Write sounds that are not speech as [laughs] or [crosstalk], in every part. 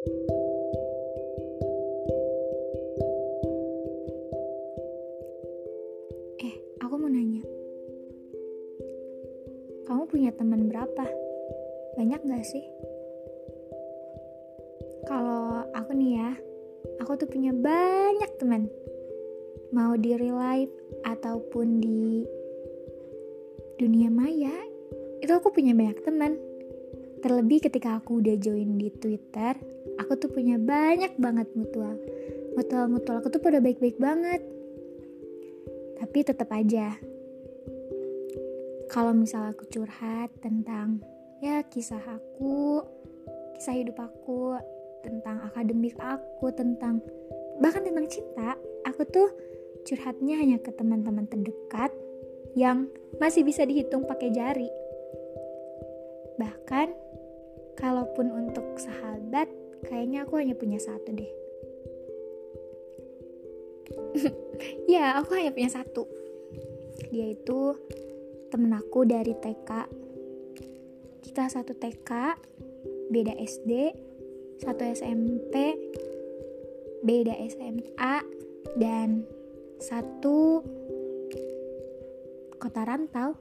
Eh, aku mau nanya. Kamu punya teman berapa? Banyak gak sih? Kalau aku nih ya, aku tuh punya banyak teman. Mau di real life ataupun di dunia maya, itu aku punya banyak teman. Terlebih ketika aku udah join di Twitter, aku tuh punya banyak banget mutual. Mutual-mutual aku tuh pada baik-baik banget. Tapi tetap aja, kalau misal aku curhat tentang ya kisah aku, kisah hidup aku, tentang akademik aku, tentang bahkan tentang cinta, aku tuh curhatnya hanya ke teman-teman terdekat yang masih bisa dihitung pakai jari. Bahkan kalaupun untuk sahabat kayaknya aku hanya punya satu deh. [laughs] Ya aku hanya punya satu. Dia itu temen aku dari TK kita satu TK beda SD satu SMP beda SMA dan satu kota rantau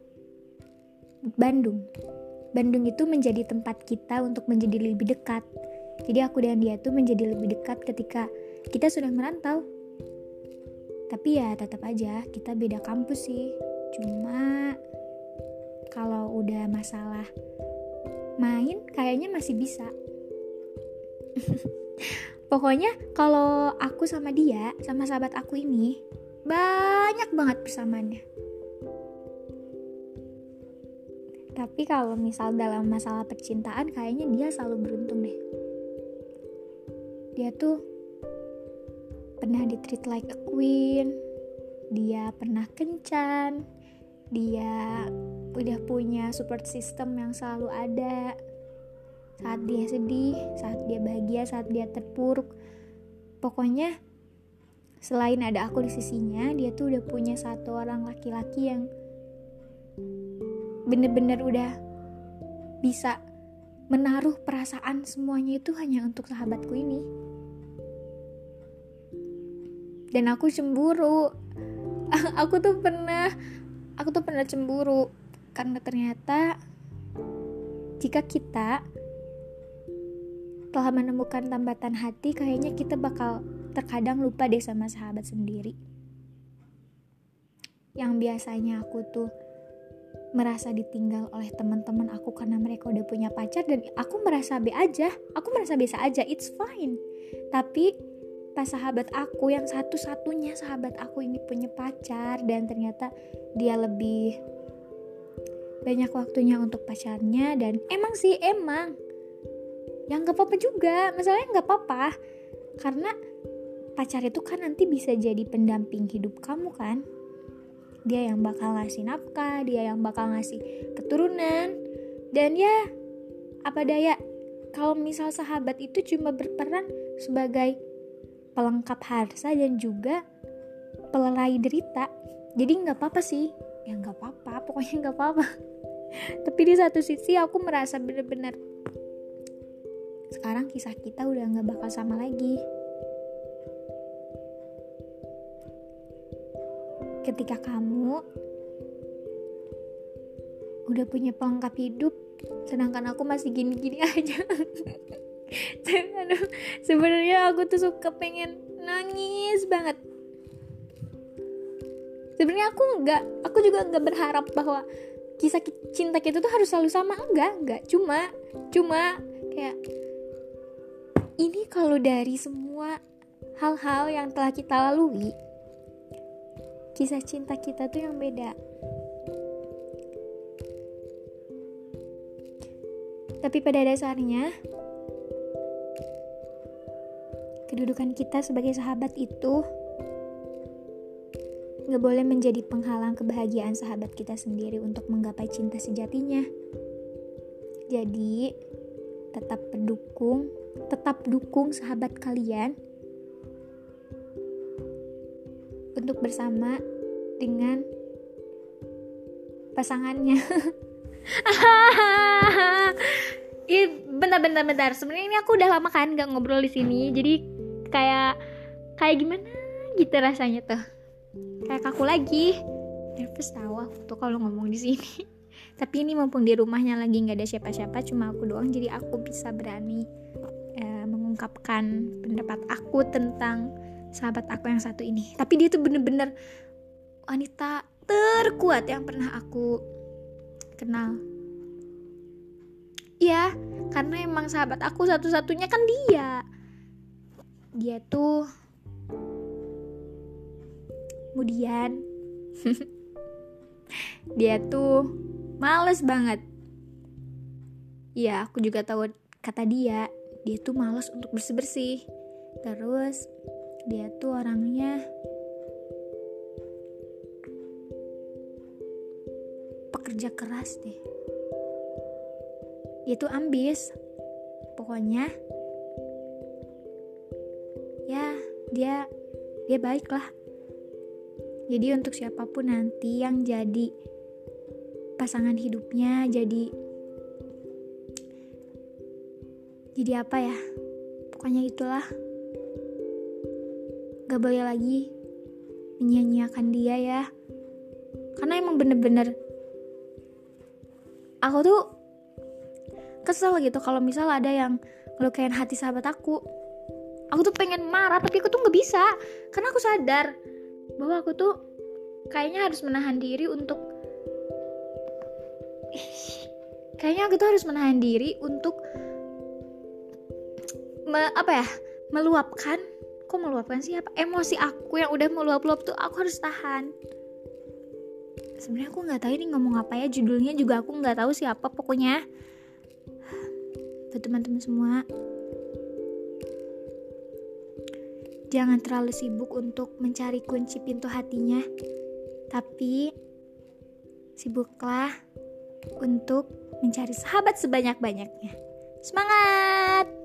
Bandung Bandung itu menjadi tempat kita untuk menjadi lebih dekat. Jadi aku dan dia tuh menjadi lebih dekat ketika kita sudah merantau. Tapi ya tetap aja kita beda kampus sih. Cuma kalau udah masalah main kayaknya masih bisa. [laughs] Pokoknya kalau aku sama dia, sama sahabat aku ini banyak banget persamaannya Tapi kalau misal dalam masalah percintaan kayaknya dia selalu beruntung deh. Dia tuh pernah di treat like a queen, dia pernah kencan, dia udah punya support system yang selalu ada saat dia sedih, saat dia bahagia, saat dia terpuruk. Pokoknya selain ada aku di sisinya, dia tuh udah punya satu orang laki-laki yang bener-bener udah bisa menaruh perasaan semuanya itu hanya untuk sahabatku ini. Dan aku cemburu. [laughs] Aku tuh pernah aku tuh pernah cemburu karena ternyata jika kita telah menemukan tambatan hati kayaknya kita bakal terkadang lupa deh sama sahabat sendiri. Yang biasanya aku tuh merasa ditinggal oleh teman-teman aku karena mereka udah punya pacar dan aku merasa be aja. Aku merasa biasa aja it's fine. Tapi pas sahabat aku yang satu-satunya sahabat aku ini punya pacar dan ternyata dia lebih banyak waktunya untuk pacarnya dan emang sih emang. Yang gak apa-apa juga masalahnya gak apa-apa. Karena pacar itu kan nanti bisa jadi pendamping hidup kamu kan dia yang bakal ngasih nafkah dia yang bakal ngasih keturunan. Dan ya apa daya? Kalau misal sahabat itu cuma berperan sebagai pelengkap harsa dan juga pelelai derita jadi nggak apa-apa sih. Ya nggak apa-apa pokoknya nggak apa-apa. [laughs] Tapi di satu sisi aku merasa bener-bener sekarang kisah kita udah nggak bakal sama lagi ketika kamu udah punya pelengkap hidup sedangkan aku masih gini-gini [laughs] aja. Sebenarnya aku tuh suka pengen nangis banget. Sebenarnya aku nggak aku juga nggak berharap bahwa kisah cinta kita tuh harus selalu sama. Enggak enggak. Cuma cuma kayak ini kalau dari semua hal-hal yang telah kita lalui kisah cinta kita tuh yang beda. Tapi pada dasarnya, kedudukan kita sebagai sahabat itu gak boleh menjadi penghalang kebahagiaan sahabat kita sendiri untuk menggapai cinta sejatinya. Jadi, tetap pendukung, tetap dukung sahabat kalian untuk bersama dengan pasangannya. [laughs] Ih, bentar bentar bentar. Sebenarnya ini aku udah lama kan nggak ngobrol di sini. Jadi kayak kayak gimana gitu rasanya tuh. Kayak kaku lagi. Nervous tahu aku tuh kalau ngomong di sini. [laughs] Tapi ini mumpung di rumahnya lagi nggak ada siapa-siapa, cuma aku doang, jadi aku bisa berani uh, mengungkapkan pendapat aku tentang sahabat aku yang satu ini. Tapi dia tuh bener-bener wanita terkuat yang pernah aku kenal Iya, karena emang sahabat aku satu-satunya kan dia. Dia tuh kemudian [laughs] dia tuh males banget. Iya, aku juga tahu kata dia, dia tuh males untuk bersih-bersih. Terus dia tuh orangnya pekerja keras deh. Dia tuh ambis. Pokoknya ya dia dia baik lah jadi untuk siapa pun nanti yang jadi pasangan hidupnya jadi jadi apa ya? Pokoknya itulah gak boleh lagi menyia-nyiakan dia ya. Karena emang bener-bener aku tuh kesel gitu kalau misal ada yang ngelukain hati sahabat aku. Aku tuh pengen marah tapi aku tuh nggak bisa. Karena aku sadar bahwa aku tuh kayaknya harus menahan diri untuk kayaknya aku tuh harus menahan diri untuk me, apa ya meluapkan kok meluapkan sih apa? Emosi aku yang udah meluap-luap tuh aku harus tahan. Sebenarnya aku nggak tahu ini ngomong apa ya judulnya juga aku nggak tahu siapa pokoknya. Buat teman-teman semua. Jangan terlalu sibuk untuk mencari kunci pintu hatinya tapi sibuklah untuk mencari sahabat sebanyak-banyaknya. Semangat